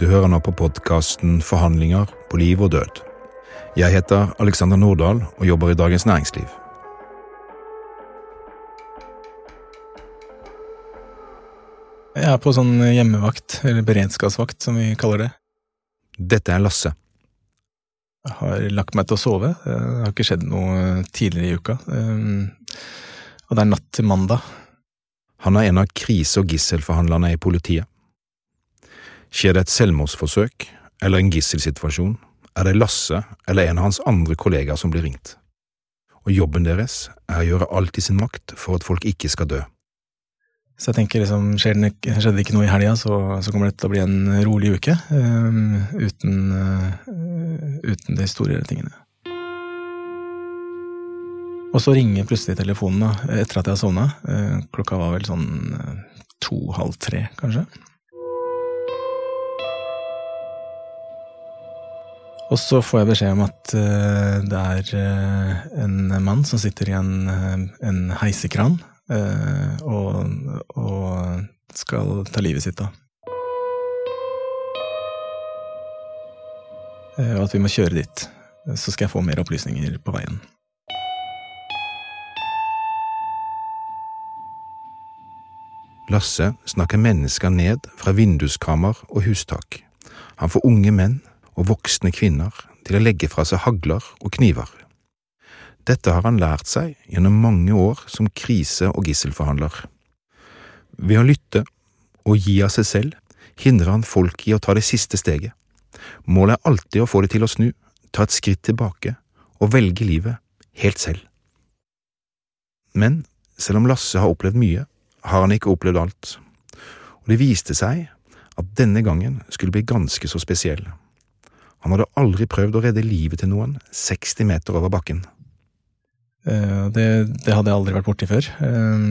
Du hører nå på podkasten Forhandlinger på liv og død. Jeg heter Alexander Nordahl og jobber i Dagens Næringsliv. Jeg er på sånn hjemmevakt, eller beredskapsvakt som vi kaller det. Dette er Lasse. Jeg har lagt meg til å sove. Det har ikke skjedd noe tidligere i uka. Um, og det er natt til mandag. Han er en av krise- og gisselforhandlerne i politiet. Skjer det et selvmordsforsøk eller en gisselsituasjon, er det Lasse eller en av hans andre kollegaer som blir ringt. Og jobben deres er å gjøre alt i sin makt for at folk ikke skal dø. Så jeg tenker liksom, skjedde det, ikke noe i helga, så, så, kommer det til å bli en rolig uke. Um, uten, uh, uten de store tingene. Og så ringer plutselig telefonen da, etter at jeg har sovna. Uh, klokka var vel sånn to-halv tre, kanskje. Og så får jeg beskjed om at uh, det er en mann som sitter i en, en heisekran Eh, og, og, skal ta livet sitt, da. Eh, og at vi må kjøre dit. Så skal jeg få mer opplysninger på veien. Lasse snakker mennesker ned fra vinduskammer og hustak. Han får unge menn og voksne kvinner til å legge fra seg hagler og kniver. Dette har han lært seg gjennom mange år som krise- og gisselforhandler. Ved å lytte og gi av seg selv hindrer han folk i å ta det siste steget. Målet er alltid å få det til å snu, ta et skritt tilbake og velge livet helt selv. Men selv om Lasse har opplevd mye, har han ikke opplevd alt, og det viste seg at denne gangen skulle bli ganske så spesiell. Han hadde aldri prøvd å redde livet til noen 60 meter over bakken. Eh, det, det, hadde jeg aldri vært borti før, eh,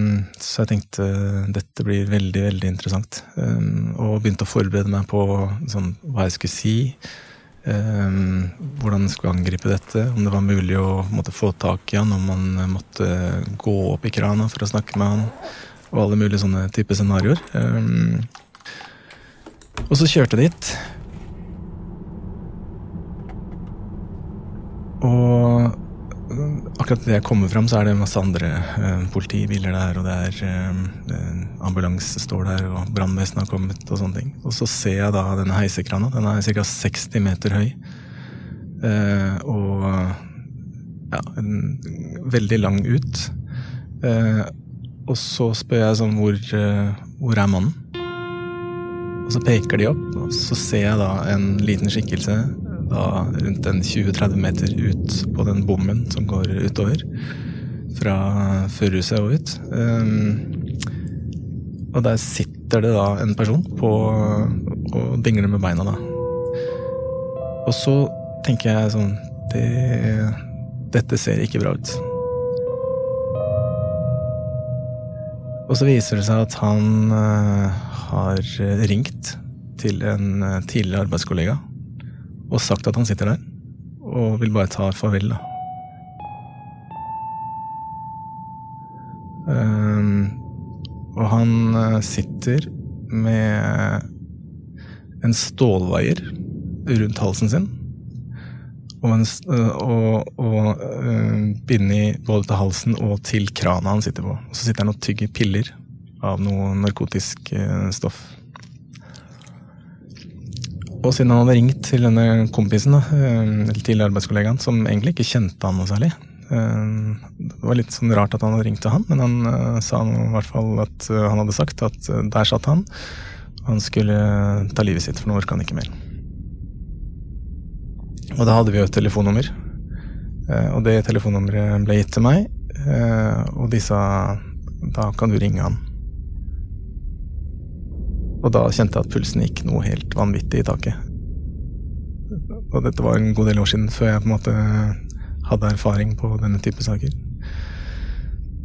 så jeg tenkte eh, dette blir veldig veldig interessant. Og begynte å forberede meg på sånn, hva jeg skulle si, hvordan jeg skulle angripe dette, om det var mulig å måtte, få tak i han, om man måtte gå opp i krana for å snakke med han, og alle mulige sånne type scenarioer. Og så kjørte jeg dit. Og akkurat idet jeg kommer fram, så er det masse andre eh, politibiler der, og det er eh, ambulanse står der, og brannvesenet har kommet, og sånne ting. Og så ser jeg da denne heisekrana. Den er ca. 60 meter høy. Eh, og ja, en, veldig lang ut. og så spør jeg sånn hvor, hvor er mannen? Og så peker de opp, og så ser jeg da en liten skikkelse da rundt en 20-30 meter ut på den bommen som går utover. Fra førerhuset og ut. Um, og der sitter det da en person på og dingler med beina, da. Og så tenker jeg sånn det, Dette ser ikke bra ut. Og så viser det seg at han uh, har ringt til en uh, tidligere arbeidskollega og sagt at han sitter der og vil bare ta farvel, da. Um, og han uh, sitter med en stålvaier rundt halsen sin. Og, en, uh, og, og uh, bindet både til halsen og til krana han sitter på. Og så sitter han og tygger piller av noe narkotisk stoff. Og siden han hadde ringt til denne kompisen, eh, eller til arbeidskollegaen, som egentlig ikke kjente han noe særlig eh, Det var litt sånn rart at han hadde ringt til han, men han sa sa i hvert fall at han hadde sagt at der satt han. Han skulle ta livet sitt, for nå orka han ikke mer. Og da hadde vi jo et telefonnummer. og det telefonnummeret ble gitt til meg, og de sa da kan du ringe han. Og da kjente jeg at pulsen gikk noe helt vanvittig i taket. Og dette var en god del år siden, før jeg på en måte hadde erfaring på denne type saker.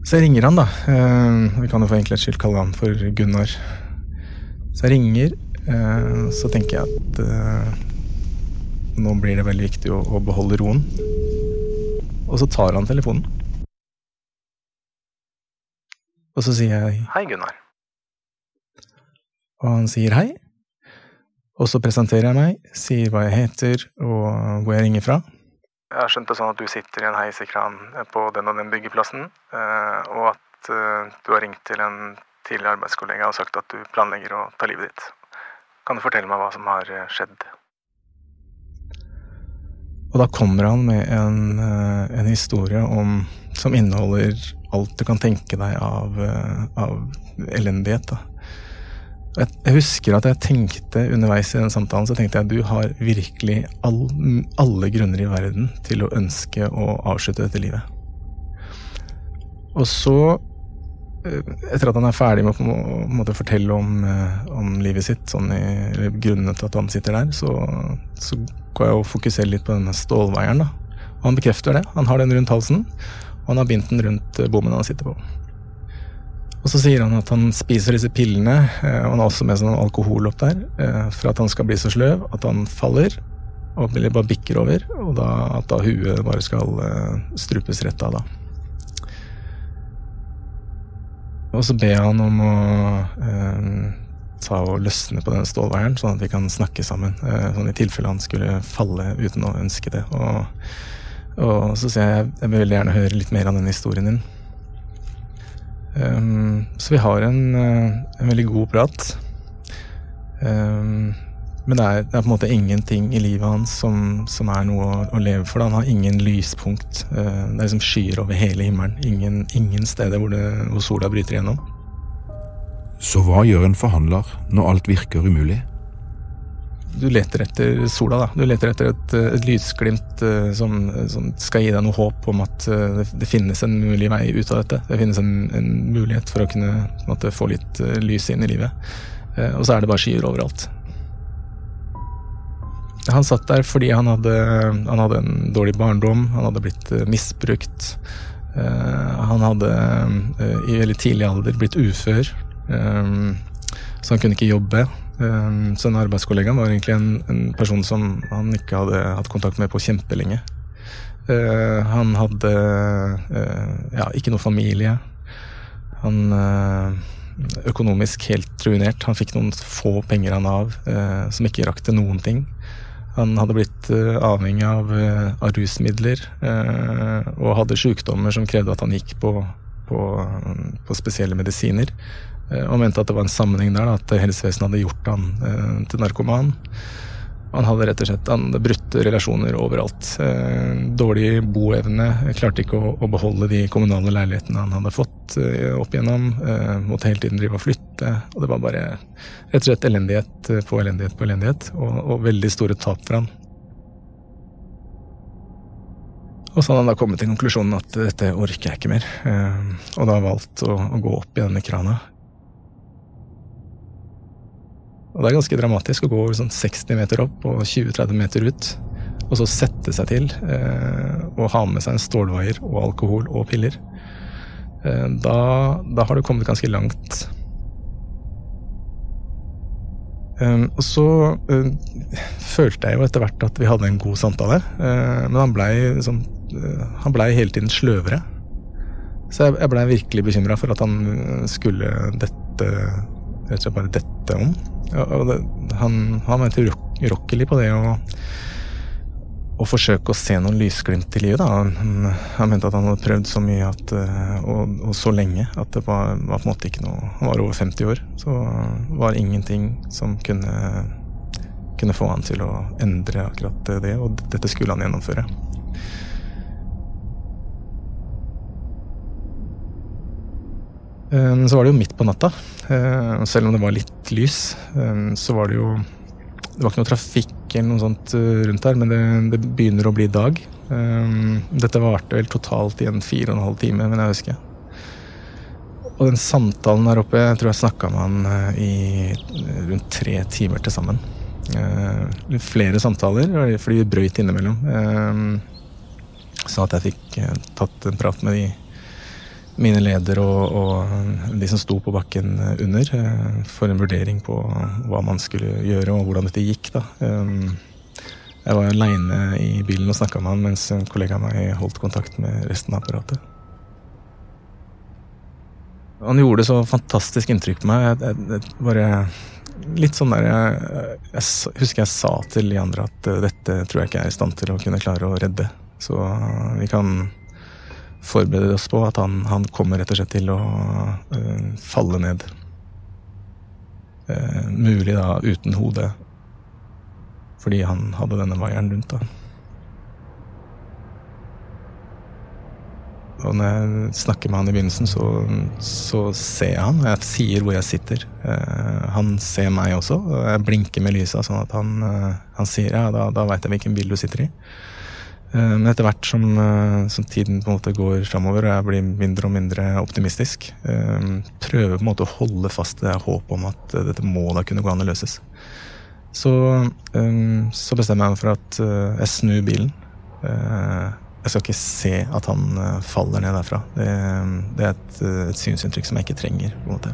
Så jeg ringer han, da. Eh, vi kan jo for enkelhets skyld kalle han for Gunnar. Så jeg ringer, eh, så tenker jeg at eh, nå blir det veldig viktig å beholde roen. Og så tar han telefonen. Og så sier jeg Hei, Gunnar. Og han sier hei. Og så presenterer jeg meg, sier hva jeg heter og hvor jeg ringer fra. Jeg har skjønt det sånn at du sitter i en heisekran på den og den byggeplassen, og at du har ringt til en tidligere arbeidskollega og sagt at du planlegger å ta livet ditt. Kan du fortelle meg hva som har skjedd? Og da kommer han med en, en historie om, som inneholder alt du kan tenke deg av, av elendighet. da. Jeg husker at jeg tenkte underveis i den samtalen så tenkte jeg at du har virkelig all, alle grunner i verden til å ønske å avslutte dette livet. Og så, eh, etter at han er ferdig med å fortelle om, eh, om, livet sitt, sånn i, eller grunnene til at han sitter der, så, så går jeg og fokuserer litt på denne stålveieren. Og han bekrefter det. Han har den rundt halsen, og han har bindt den rundt eh, bommen han sitter på. Og så sier han at han spiser disse pillene, eh, og han har også med noe alkohol opp der, eh, for at han skal bli så sløv at han faller, og bare bikker over, og da, at da huet bare skal eh, strupes rett av, da. Og så ber han om å eh, ta og løsne på den stålveieren, sånn at vi kan snakke sammen. Eh, sånn i tilfelle han skulle falle uten å ønske det. Og, og så sier jeg jeg vil veldig gjerne høre litt mer av den historien din. Um, så vi har en, uh, en, veldig god prat. Um, men det er, det er, på en måte ingenting i livet hans som, som er noe å, å, leve for. Da. Han har ingen lyspunkt. Uh, det er liksom skyer over hele himmelen. Ingen, ingen steder hvor, det, hvor sola bryter igjennom. Så hva gjør en forhandler når alt virker umulig? Du leter etter sola, da. Du leter etter et, et lysglimt uh, som, som, skal gi deg noe håp om at uh, det, det, finnes en mulig vei ut av dette. Det finnes en, en mulighet for å kunne måte, få litt uh, lys inn i livet. og så er det bare skyer overalt. Han satt der fordi han hadde, han hadde en dårlig barndom, han hadde blitt misbrukt. han hadde i veldig tidlig alder blitt ufør, så han kunne ikke jobbe. Um, så den arbeidskollegaen var egentlig en, en, person som han ikke hadde hatt kontakt med på kjempelenge. Uh, han hadde uh, ja, ikke noe familie. Han uh, økonomisk helt ruinert. Han fikk noen få penger av Nav som ikke rakk til noen ting. Han hadde blitt avhengig av, av rusmidler og hadde sykdommer som krevde at han gikk på, på, på spesielle medisiner. Eh, og mente at det var en sammenheng der, at helsevesenet hadde gjort han eh, til narkoman. Han hadde rett og slett han brutte relasjoner overalt. Eh, dårlig boevne. Klarte ikke å, beholde de kommunale leilighetene han hadde fått opp igjennom. Måtte hele tiden drive og flytte. Og det var bare rett og slett elendighet på elendighet på elendighet. Og, og veldig store tap for han. Og så hadde han da kommet til konklusjonen at dette orker jeg ikke mer. Og da valgt å, å gå opp i denne krana. Og det er ganske dramatisk å gå sånn 60 meter opp og 20-30 meter ut. Og så sette seg til eh, og ha med seg en stålvaier og alkohol og piller. Eh, da, da, har du kommet ganske langt. Um, og så uh, følte jeg jo etter hvert at vi hadde en god samtale, uh, men han blei liksom, uh, ble hele tiden sløvere. Så jeg, jeg blei virkelig bekymra for at han skulle dette rett og slett bare dette om. Og det, han, han var urokkelig på det å, å forsøke å se noen lysglimt i livet. Da. Han, han, mente at han hadde prøvd så mye at, eh, og, og, så lenge at det var, var, på en måte ikke noe Han var over 50 år, så var ingenting som kunne, kunne få han til å endre akkurat det, og dette skulle han gjennomføre. Så var det jo midt på natta. Eh, selv om det var litt lys, eh, så var det jo Det var ikke noe trafikk eller noe sånt rundt her, men det, det begynner å bli dag. Dette varte vel totalt i en fire og en halv time, men jeg husker. Og den samtalen der oppe, jeg tror jeg snakka med han i rundt tre timer til sammen. Flere samtaler, fordi vi brøyt innimellom. Sånn at jeg fikk tatt en prat med de mine ledere og, og, de som sto på bakken under, eh, for en vurdering på hva man skulle gjøre og hvordan dette gikk. da. Um, jeg var aleine i bilen og snakka med han mens en kollega av meg holdt kontakt med resten av apparatet. Han gjorde så fantastisk inntrykk på meg. Jeg, jeg, jeg bare litt sånn der jeg, jeg husker jeg sa til de andre at dette tror jeg ikke jeg er i stand til å kunne klare å redde. Så vi kan forberede oss på at han, han kommer rett og slett til å uh, falle ned. mulig da uten hode, fordi han hadde denne vaieren rundt. da. Og når jeg snakker med han i begynnelsen, så, så ser jeg han, og jeg sier hvor jeg sitter. Uh, han ser meg også, og jeg blinker med lysa sånn at han, uh, han sier ja, da, da veit jeg hvilken bil du sitter i. Uh, men etter hvert som, som, tiden på en måte går framover, og jeg blir mindre og mindre optimistisk, prøver på en måte å holde fast det håpet om at dette må da kunne gå an å løses. Så, så bestemmer jeg meg for at jeg snur bilen jeg skal ikke se at han eh, faller ned derfra. Det, det er et, eh, et, synsinntrykk som jeg ikke trenger. på en måte.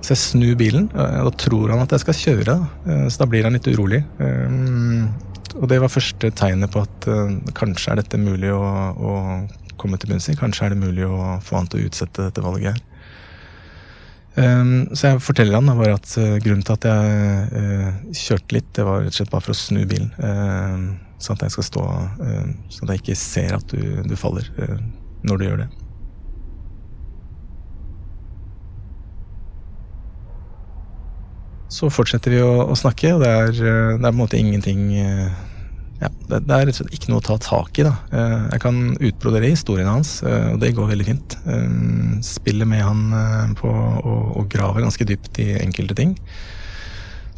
Så jeg snur bilen, da tror han at jeg skal kjøre. Eh, så da blir han litt urolig. Og det var første tegnet på at kanskje er dette mulig å, å komme til bunns i. Kanskje er det mulig å få han til å utsette dette valget her. Så jeg forteller han bare at grunnen til at jeg kjørte litt, det var rett og slett bare for å snu bilen. Sånn at jeg skal stå uh, Så at jeg ikke ser at du, du faller uh, når du gjør det. Så fortsetter vi å, å snakke, og det er, eh, det er, på en måte ingenting ja, det, det, er rett og slett ikke noe å ta tak i. da. Jeg kan utbrodere historien hans, og det går veldig fint. Spiller med han på å grave ganske dypt i enkelte ting.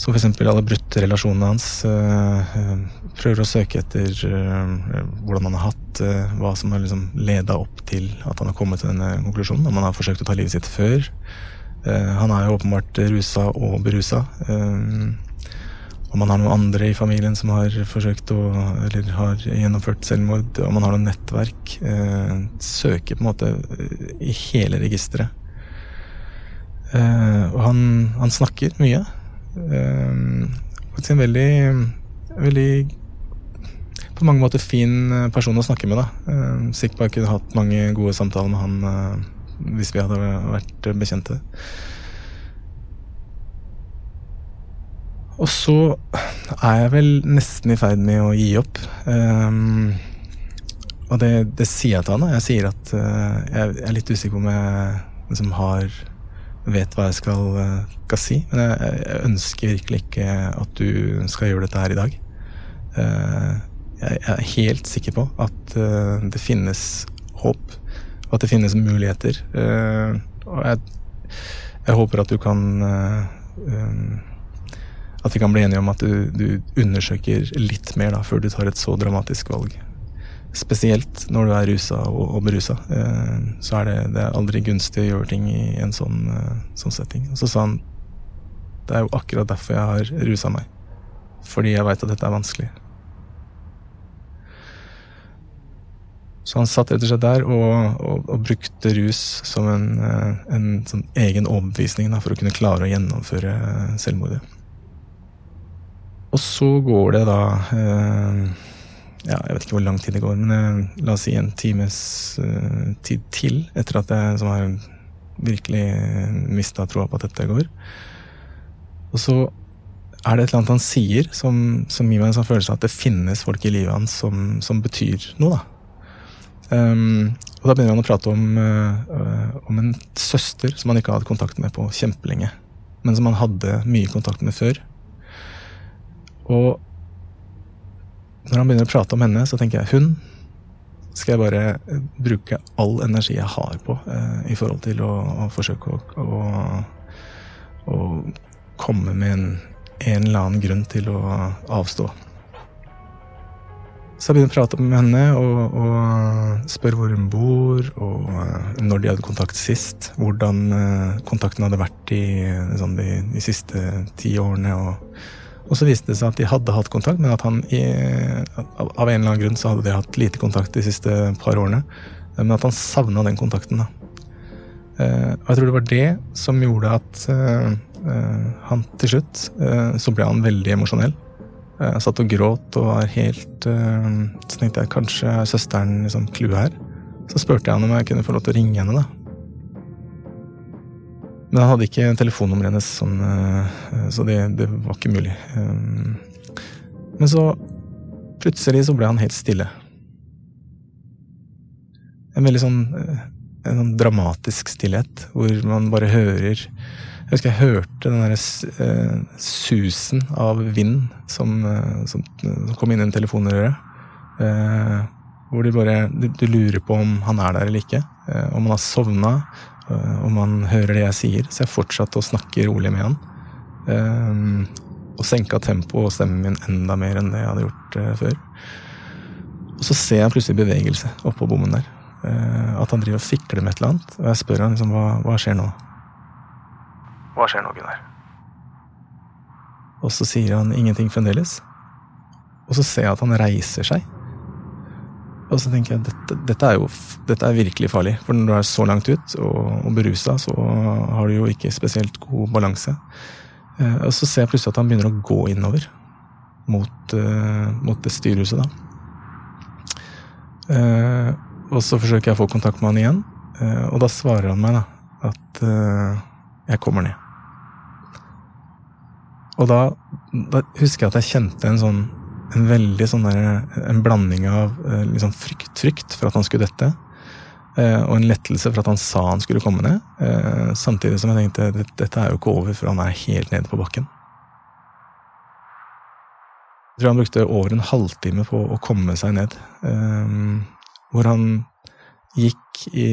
Som f.eks. alle brutte relasjonene hans. Eh, eh, prøver å søke etter eh, hvordan han har hatt hva som har liksom leda opp til at han har kommet til denne konklusjonen. Om han har forsøkt å ta livet sitt før. Han er jo åpenbart rusa og berusa. Om man har noen andre i familien som har forsøkt å Eller har gjennomført selvmord. Om man har noe nettverk. Søker på en måte i hele registeret. Og han, han snakker mye. Uh, faktisk en veldig, veldig på mange måter fin eh, person å snakke med. da. Sikkert bare kunne hatt mange gode samtaler med han hvis vi hadde vært bekjente. Og så er jeg vel nesten i ferd med å gi opp. Um, og det, det, sier jeg til han. Jeg sier at uh, jeg er litt usikker på om jeg liksom har vet hva jeg skal, eh, skal si. Men jeg, jeg, ønsker virkelig ikke at du skal gjøre dette her i dag. Uh, jeg, er helt sikker på at uh, det finnes håp, og at det finnes muligheter. Og jeg, jeg håper at du kan At vi kan bli enige om at du, du undersøker litt mer da, før du tar et så dramatisk valg. Spesielt når du er rusa og, og berusa. Eh, så er det, det er aldri gunstig å gjøre ting i en sånn, eh, sånn setting. Og så sa han det er jo akkurat derfor jeg har rusa meg. Fordi jeg veit at dette er vanskelig. Så han satt og slett der og, og, og brukte rus som en, eh, en sånn egen overbevisning da, for å kunne klare å gjennomføre selvmordet. Og så går det da eh, ja, jeg vet ikke hvor lang tid det går, men eh, la oss si en times tid til etter at jeg som har virkelig mista troa på at dette går. Og så er det et eller annet han sier som, som gir meg en sånn følelse av at det finnes folk i livet hans som, som betyr noe. da. Um, og da begynner han å prate om, uh, om en søster som han ikke hadde kontakt med på kjempelenge. Men som han hadde mye kontakt med før. Og når han begynner å prate om henne, så tenker jeg hun skal jeg bare eh, bruke all energi jeg har på uh, i forhold til å, å forsøke å, å, å, komme med en, en, eller annen grunn til å avstå. Så jeg begynner å prate med henne og, og spørre hvor hun bor, og uh, når de hadde kontakt sist. Hvordan uh, kontakten hadde vært i, sånn, de, de, siste ti årene. og og så viste det seg at de hadde hatt kontakt, men at han i, av en eller annen grunn så hadde de hatt lite kontakt de siste par årene. Men at han savna den kontakten. da. Eh, og jeg tror det var det som gjorde at han til slutt Så ble han veldig emosjonell. Uh, satt og gråt og var helt Så tenkte jeg kanskje er søsteren liksom clouet her. Så spurte jeg han om jeg kunne få lov til å ringe henne. da. Men han hadde ikke telefonnummeret hennes, sånn, så det, det, var ikke mulig. Men så plutselig så ble han helt stille. En veldig sånn, en sånn dramatisk stillhet, hvor man bare hører Jeg husker jeg hørte den derre uh, susen av vind som, uh, som, som kom inn i telefonrøret. Uh, hvor du bare du, du, lurer på om han er der eller ikke. om han har sovna, om han hører det jeg sier. Så jeg fortsatte å snakke rolig med han. og senka tempoet og stemmen min enda mer enn det jeg hadde gjort før. Og så ser jeg plutselig bevegelse oppå bommen der. Eh, at han driver og fikler med et eller annet. Og jeg spør han liksom hva, hva skjer nå? Hva skjer nå, Gunnar? Og så sier han ingenting fremdeles. Og så ser jeg at han reiser seg. Og så tenker jeg dette, dette er jo dette er virkelig farlig. For når du er så langt ut og, og berusa, så har du jo ikke spesielt god balanse. Eh, og så ser jeg plutselig at han begynner å gå innover. Mot, uh, mot det styrehuset, da. Og så forsøker jeg å få kontakt med han igjen, eh, og da svarer han meg da, at eh, jeg kommer ned. Og da, da, husker jeg at jeg kjente en sånn en veldig sånn der, en blanding av liksom frykt, frykt for at han skulle dette, og en lettelse for at han sa han skulle komme ned. Samtidig som jeg tenkte dette er jo ikke over, for han er helt nede på bakken. Jeg tror han brukte over en halvtime på å komme seg ned hvor han gikk i,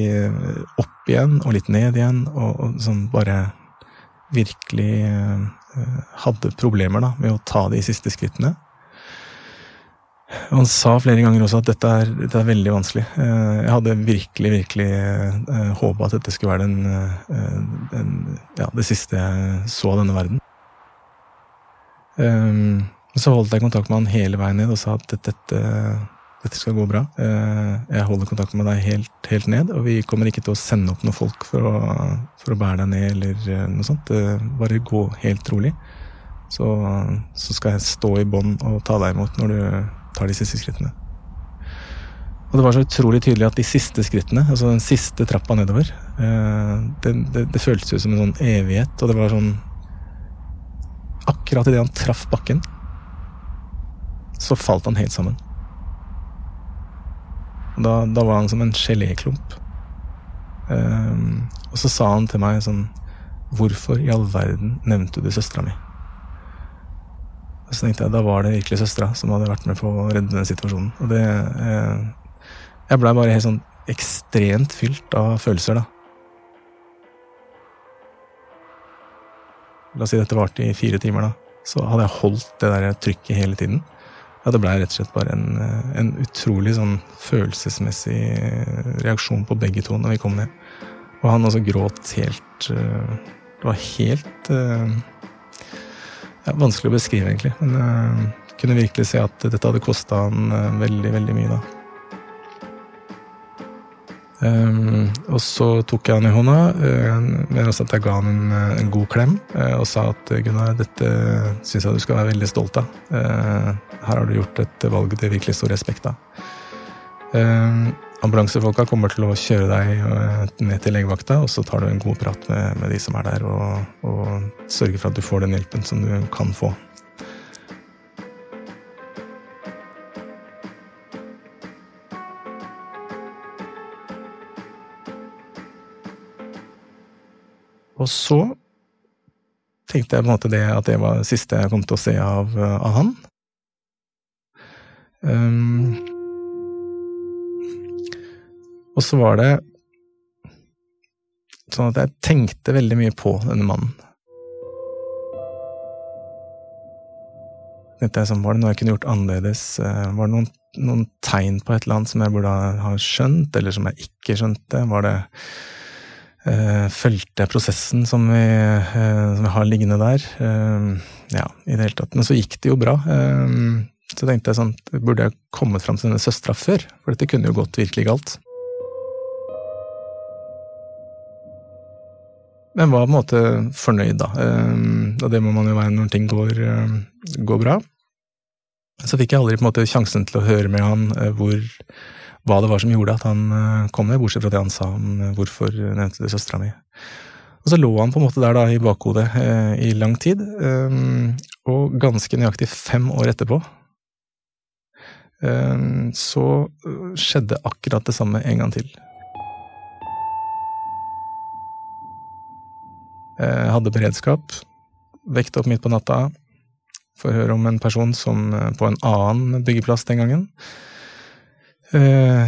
opp igjen og litt ned igjen, og, og sånn bare virkelig uh, hadde problemer da, med å ta de siste skrittene. Og han sa flere ganger også at dette er, dette er veldig vanskelig. Uh, jeg hadde virkelig, virkelig eh, håpa at dette skulle være den, den, ja, det siste jeg så av denne verden. Um, så holdt jeg kontakt med han hele veien ned og sa at dette dette skal gå bra. Eh, jeg holder kontakt med deg helt, helt, ned, og vi kommer ikke til å sende opp noen folk for å, for å bære deg ned eller eh, noe sånt. Bare gå helt rolig. Så, så skal jeg stå i bånd og ta deg imot når du tar de siste skrittene. Og det var så utrolig tydelig at de siste skrittene, altså den siste trappa nedover, eh, det, det, det føltes ut som en sånn evighet, og det var sånn Akkurat idet han traff bakken, så falt han helt sammen. Da, da var han som en geléklump. Um, og så sa han til meg sånn Hvorfor i all verden nevnte du søstera mi? Og så tenkte jeg da var det virkelig søstera som hadde vært med på å redde den situasjonen. Og det eh, Jeg blei bare helt sånn ekstremt fylt av følelser, da. La oss si dette varte i fire timer, da. Så hadde jeg holdt det der trykket hele tiden. Ja, det blei rett og slett bare en, eh, en, utrolig sånn følelsesmessig eh, reaksjon på begge to når vi kom ned. Og han også gråt helt eh, Det var helt ja, Vanskelig å beskrive, egentlig. Men jeg kunne virkelig se at dette hadde kosta han veldig, veldig mye, da. Um, og så tok jeg han i hånda, uh, men også at jeg ga han en, eh, en god klem uh, og sa at Gunnar, dette syns jeg du skal være veldig stolt av. Uh, her har du gjort et valg det virkelig står respekt av. Um, ambulansefolka kommer til å kjøre deg ned til legevakta, og så tar du en god prat med, med de som er der, og, og sørger for at du får den hjelpen som du kan få. Og så tenkte jeg på en måte det at det var det siste jeg kom til å se av, av han. Um, og så var det sånn at jeg tenkte veldig mye på denne mannen. Jeg sånn, Var det noe jeg kunne gjort annerledes? Eh, var det noen, noen tegn på et eller annet som jeg burde ha skjønt, eller som jeg ikke skjønte? Var det fulgte jeg prosessen som vi, uh, som vi, har liggende der. Uh, ja, i det hele tatt. Men så gikk det jo bra. så tenkte jeg sånn, burde jeg kommet fram til denne søstera før? For dette kunne jo gått virkelig galt. Men var på en måte fornøyd, da. Og det må man jo være når ting går, går bra. Så fikk jeg aldri på en måte sjansen til å høre med han hvor hva det var som gjorde at han eh, kom ned, bortsett fra det han sa om eh, hvorfor nevnte du søstera mi. Og så lå han på en måte der da i bakhodet eh, i lang tid, eh, og ganske nøyaktig fem år etterpå eh, så skjedde akkurat det samme en gang til. Jeg hadde beredskap, vekte opp midt på natta, får høre om en person som på en annen byggeplass den gangen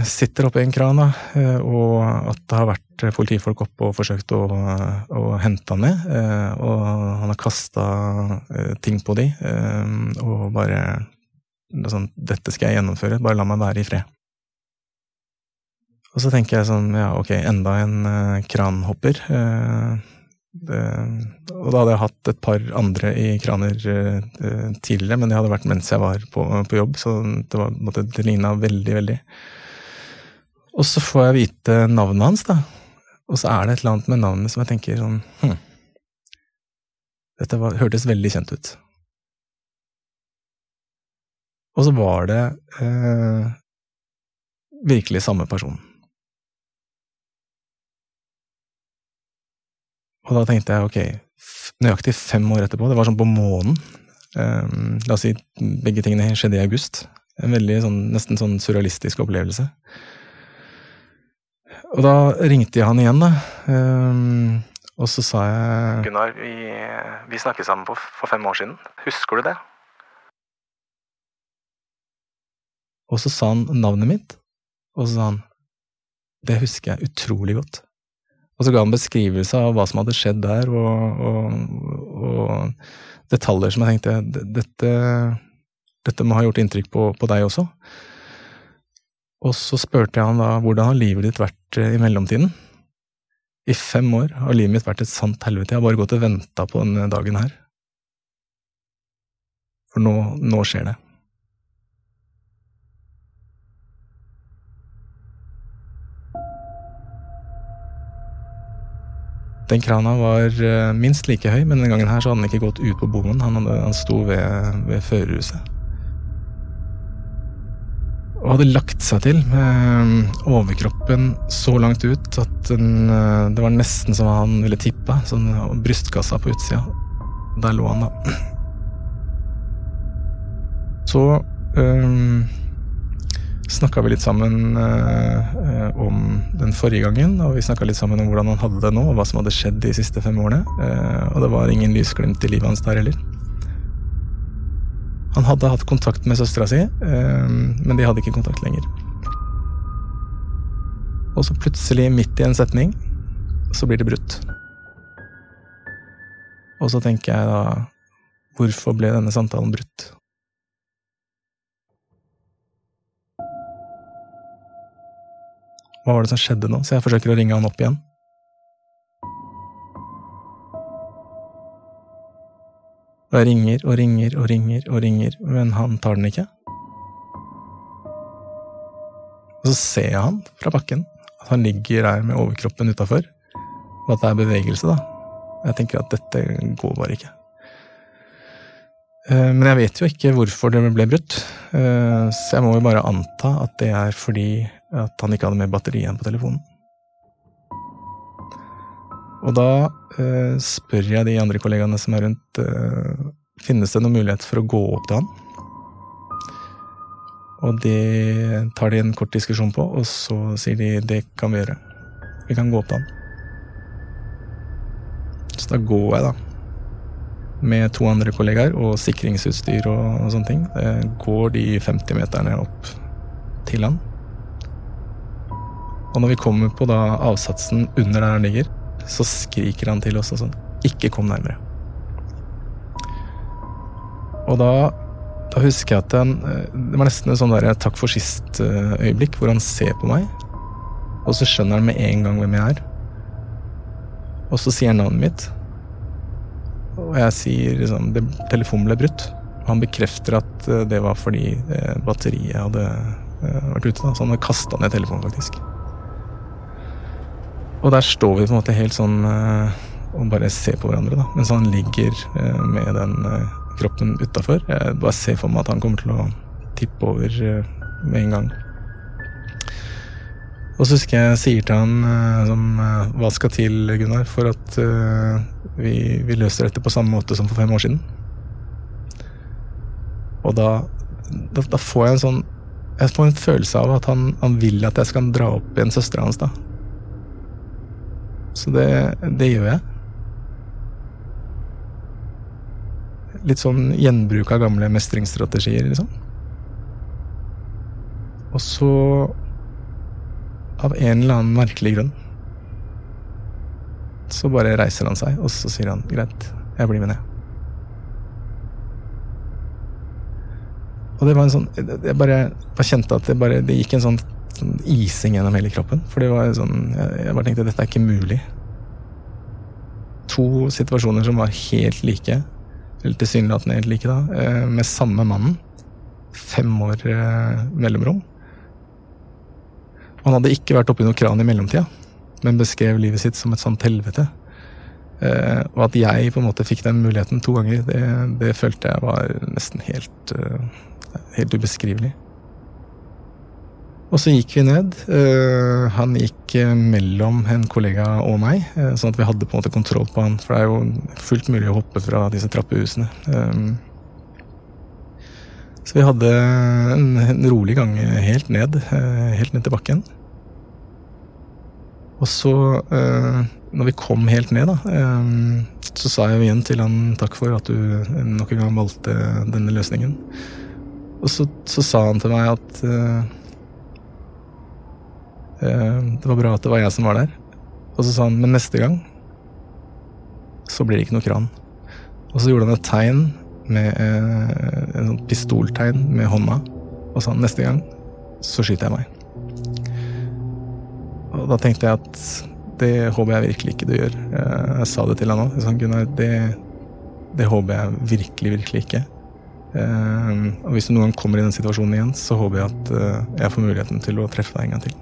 sitter oppe i en kran, da, uh, og at det har vært politifolk oppe og forsøkt å, å hente han ned. Uh, og han har kasta ting på de, og bare sånn Dette skal jeg gjennomføre, bare la meg være i fred. Og så tenker jeg sånn, ja ok, enda en kranhopper. Og da hadde jeg hatt et par andre i kraner tidligere, men det hadde vært mens jeg var på, på jobb, så det, var, det ligna veldig, veldig. Og så får jeg vite navnet hans, da. Og så er det et eller annet med navnet som jeg tenker sånn hm. Dette var, hørtes veldig kjent ut. Og så var det eh, virkelig samme person. Og da tenkte jeg ok, nøyaktig fem år etterpå, det var sånn på månen um, La oss si begge tingene skjedde i august. En veldig sånn, nesten sånn surrealistisk opplevelse. Og da ringte jeg han igjen, da. Um, og så sa jeg Gunnar, vi, vi snakket sammen på, for fem år siden. Husker du det? Og så sa han navnet mitt, og så sa han Det husker jeg utrolig godt. Og så ga han beskrivelse av hva som hadde skjedd der, og, og, og detaljer som jeg tenkte dette, dette må ha gjort inntrykk på, på deg også. Og så spurte jeg han da hvordan har livet ditt vært eh, i mellomtiden? I fem år har livet mitt vært et sant helvete, jeg har bare gått og venta på denne dagen her. For nå, nå skjer det. Den krana var eh, minst like høy, men denne gangen her så hadde han ikke gått ut på bommen. Han, hadde, han sto ved, ved førerhuset og hadde lagt seg til med overkroppen så langt ut at den, eh, det var nesten som han ville tippe. Sånn brystkassa på utsida. Der lå han, da. Så eh, snakka vi litt sammen eh, om den forrige gangen, og vi snakka litt sammen om hvordan han hadde det nå, og hva som hadde skjedd de siste fem årene. Eh, og det var ingen lysglimt i livet hans der heller. Han hadde hatt kontakt med søstera si, eh, men de hadde ikke kontakt lenger. Og så plutselig, midt i en setning, så blir det brutt. Og så tenker jeg da Hvorfor ble denne samtalen brutt? Hva var det som skjedde nå? Så jeg forsøker å ringe han opp igjen. Og jeg ringer og ringer og ringer og ringer, men han tar den ikke. Og så ser jeg han fra bakken, at han ligger der med overkroppen utafor, og at det er bevegelse, da. Jeg tenker at dette går bare ikke. Eh, men jeg vet jo ikke hvorfor det ble brutt, eh, så jeg må jo bare anta at det er fordi at han ikke hadde mer batteri igjen på telefonen. Og da eh, spør jeg de andre kollegaene som er rundt, eh, finnes det noen mulighet for å gå opp til han. Og det tar de en kort diskusjon på, og så sier de det kan vi gjøre. Vi kan gå opp til han. Så da går jeg, da. Med to andre kollegaer og sikringsutstyr og, og sånne ting. Eh, går de 50 meterne opp til han. Og når vi kommer på da avsatsen under der han ligger, så skriker han til oss og sånn Ikke kom nærmere. Og da, da husker jeg at han, det var nesten en sånn der takk for sist-øyeblikk, hvor han ser på meg, og så skjønner han med en gang hvem jeg er. Og så sier han navnet mitt, og jeg sier liksom det, Telefonen ble brutt. Han bekrefter at eh, det var fordi eh, batteriet hadde eh, vært ute. Da. Så han hadde kasta ned telefonen, faktisk. Og der står vi på en måte helt sånn uh, og bare ser på hverandre, da. Mens han ligger uh, med den uh, kroppen utafor. Jeg bare ser for meg at han kommer til å tippe over med en gang. Og så husker jeg sier til han eh, eh, Hva skal til, Gunnar, for at vi, vi, løser dette på samme måte som for fem år siden? Og da, da, da får jeg en sånn Jeg får en følelse av at han, han vil at jeg skal dra opp igjen søstera hans, da. Så det, det gjør jeg. Litt sånn gjenbruk av gamle mestringsstrategier, liksom. Og så av en eller annen merkelig grunn så bare reiser han seg, og så sier han greit, jeg blir med ned. Og det var en sånn Jeg bare, bare kjente at det bare Det gikk en sånn, sånn ising gjennom hele kroppen. For det var sånn Jeg, bare tenkte dette er ikke mulig. To situasjoner som var helt like, eller tilsynelatende helt like, da, eh, med samme mannen. Fem år eh, mellomrom. Han hadde ikke vært oppi noe kran i mellomtida, men beskrev livet sitt som et sånt helvete. Uh, og at jeg på en måte fikk den muligheten to ganger, det, det følte jeg var nesten helt, uh, helt ubeskrivelig. Og så gikk vi ned. Uh, han gikk mellom en kollega og meg, sånn at vi hadde på en måte kontroll på han. For det er jo fullt mulig å hoppe fra disse trappehusene. Så vi hadde en, rolig gang helt ned, eh, helt ned til bakken. Og så, eh, når vi kom helt ned, da, eh, så sa jeg jo igjen til han takk for at du nok en gang valgte denne løsningen. Og så, så sa han til meg at det var bra at det var jeg som var der. Og så sa han men neste gang så blir det ikke noe kran. Og så gjorde han et tegn med eh, en sånn pistoltegn med hånda og sa neste gang så skyter jeg meg. Og da tenkte jeg at det håper jeg virkelig ikke du gjør. Eh, jeg sa det til han òg. Gunnar, det, det, håper jeg virkelig, virkelig ikke. Eh, og hvis du noen gang kommer i den situasjonen igjen, så håper jeg at jeg får muligheten til å treffe deg en gang til.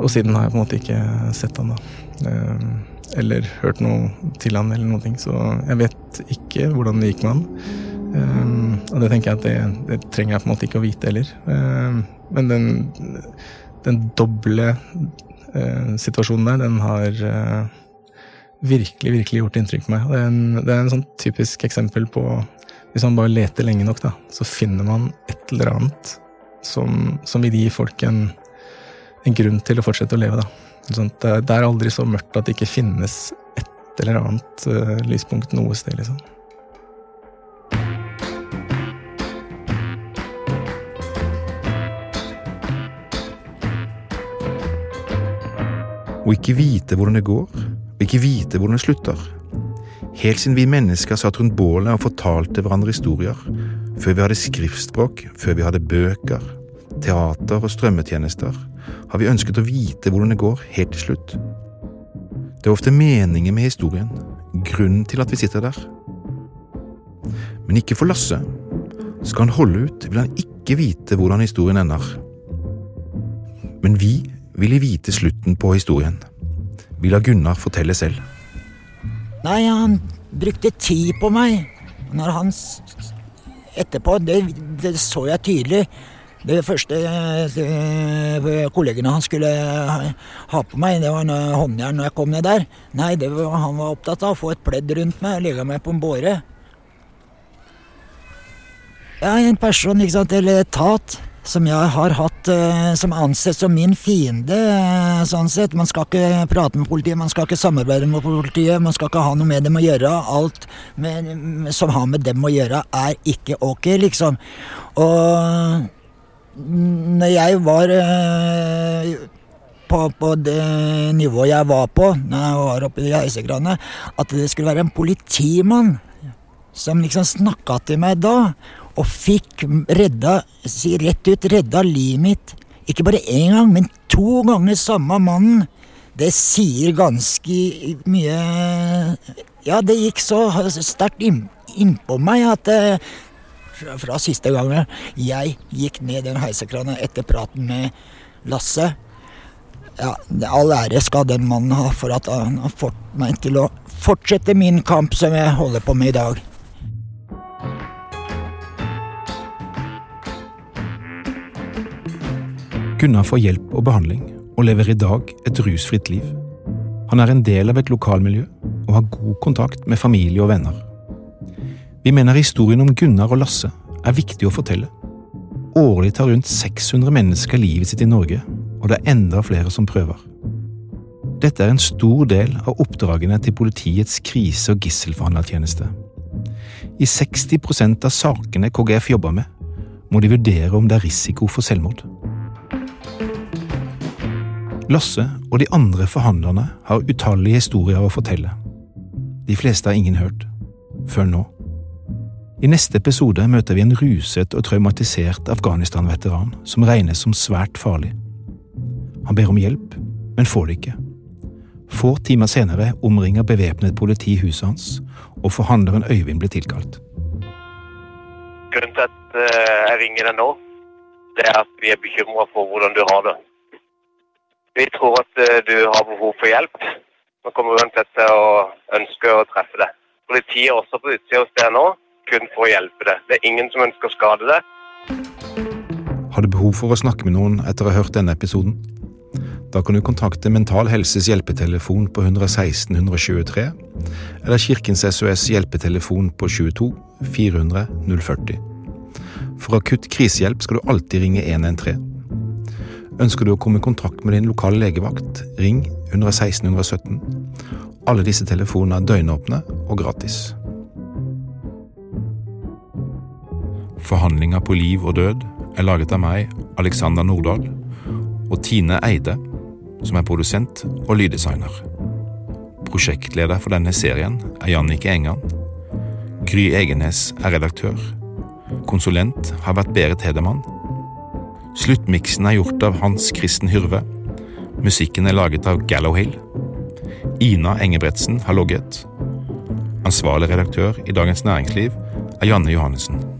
Og siden har jeg på en måte ikke sett han da eller hørt noe til han eller ting, så jeg vet ikke hvordan det gikk med han. Um, og det tenker jeg at det, det, trenger jeg på en måte ikke å vite heller. Um, men den, den doble uh, situasjonen der, den har uh, virkelig, virkelig gjort inntrykk på meg. Det er, en, det er en sånn typisk eksempel på Hvis man bare leter lenge nok, da, så finner man et eller annet som, som vil gi folk en, en grunn til å fortsette å leve, da. Det er aldri så mørkt at det ikke finnes et eller annet uh, lyspunkt noe sted, liksom. Å ikke vite hvordan det går, og ikke vite hvordan det slutter. Helt siden vi mennesker satt rundt bålet og fortalte hverandre historier, før vi hadde skriftspråk, før vi hadde bøker, teater og strømmetjenester, har vi ønsket å vite hvordan det går helt til slutt. Det er ofte meningen med historien, grunnen til at vi sitter der. Men ikke for Lasse. Skal han holde ut, vil han ikke vite hvordan historien ender. Men vi ville vite slutten på historien. Vi lar Gunnar fortelle selv. Nei, han brukte tid på meg. Når han etterpå Det, det så jeg tydelig. Det første eh, kollegene han skulle ha på meg, det var håndjern når jeg kom ned der. Nei, var, han var opptatt av å få et pledd rundt meg og legge meg på en båre. Ja, en person, sant, eller etat, som jeg har hatt uh, som ansett som min fiende, uh, sånn sett. Man skal ikke prate med politiet, man skal ikke samarbeide med politiet, man skal ikke ha noe med dem å gjøre. Alt med, som har med dem å gjøre, er ikke ok, liksom. Og når jeg var eh, på, på, det nivået jeg var på når jeg var oppe i heisekranet, at det skulle være en politimann som liksom snakka til meg da, og fikk redda, si rett ut, redda livet mitt. Ikke bare én gang, men to ganger samme mannen. Det sier ganske mye Ja, det gikk så sterkt innpå meg at eh, fra siste gangen jeg gikk ned den heisekrana etter praten med Lasse. Ja, All ære skal den mannen ha for at han har fått meg til å fortsette min kamp som jeg holder på med i dag. Gunnar får hjelp og behandling, og lever i dag et rusfritt liv. Han er en del av et lokalmiljø og har god kontakt med familie og venner. Vi mener historien om Gunnar og Lasse er viktig å fortelle. Årlig tar rundt 600 mennesker livet sitt i Norge, og det er enda flere som prøver. Dette er en stor del av oppdragene til politiets krise- og gisselforhandlertjeneste. I 60% av sakene KGF jobber med, må de vurdere om det er risiko for selvmord. Lasse og de andre forhandlerne har utallige historier å fortelle. De fleste har ingen hørt. Før nå. I neste episode møter vi en ruset og traumatisert Afghanistan-veteran som regnes som svært farlig. Han ber om hjelp, men får det ikke. Få timer senere omringer bevæpnet politi huset hans, og forhandleren Øyvind blir tilkalt. Grunnen til at eh, jeg ringer deg nå, det er at vi er bekymra for hvordan du har det. Vi tror at eh, du har behov for hjelp. Vi kommer uansett til å ønske å treffe deg. Politiet er også på utsida hos deg nå, kun for å hjelpe deg. Det er ingen som ønsker å skade deg. Har du behov for å snakke med noen etter å ha hørt denne episoden? Da kan du kontakte Mental Helses hjelpetelefon på 116 123, eller Kirkens SOS hjelpetelefon på 22 400 040. For akutt krisehjelp skal du alltid ringe 113. Ønsker du å komme i kontakt med din lokale legevakt, ring 116 117. Alle disse telefonene er døgnåpne og gratis. Forhandlinger på liv og død er laget av meg, Alexander Nordahl, og Tine Eide, som er produsent og lyddesigner. Prosjektleder for denne serien er Jannike Engan. Gry Egenes er redaktør. Konsulent har vært Berit Hedemann. Sluttmiksen er gjort av Hans Kristen Hyrve. Musikken er laget av Gallowhill. Ina Engebretsen har logget. Ansvarlig redaktør i Dagens Næringsliv er Janne Johannessen.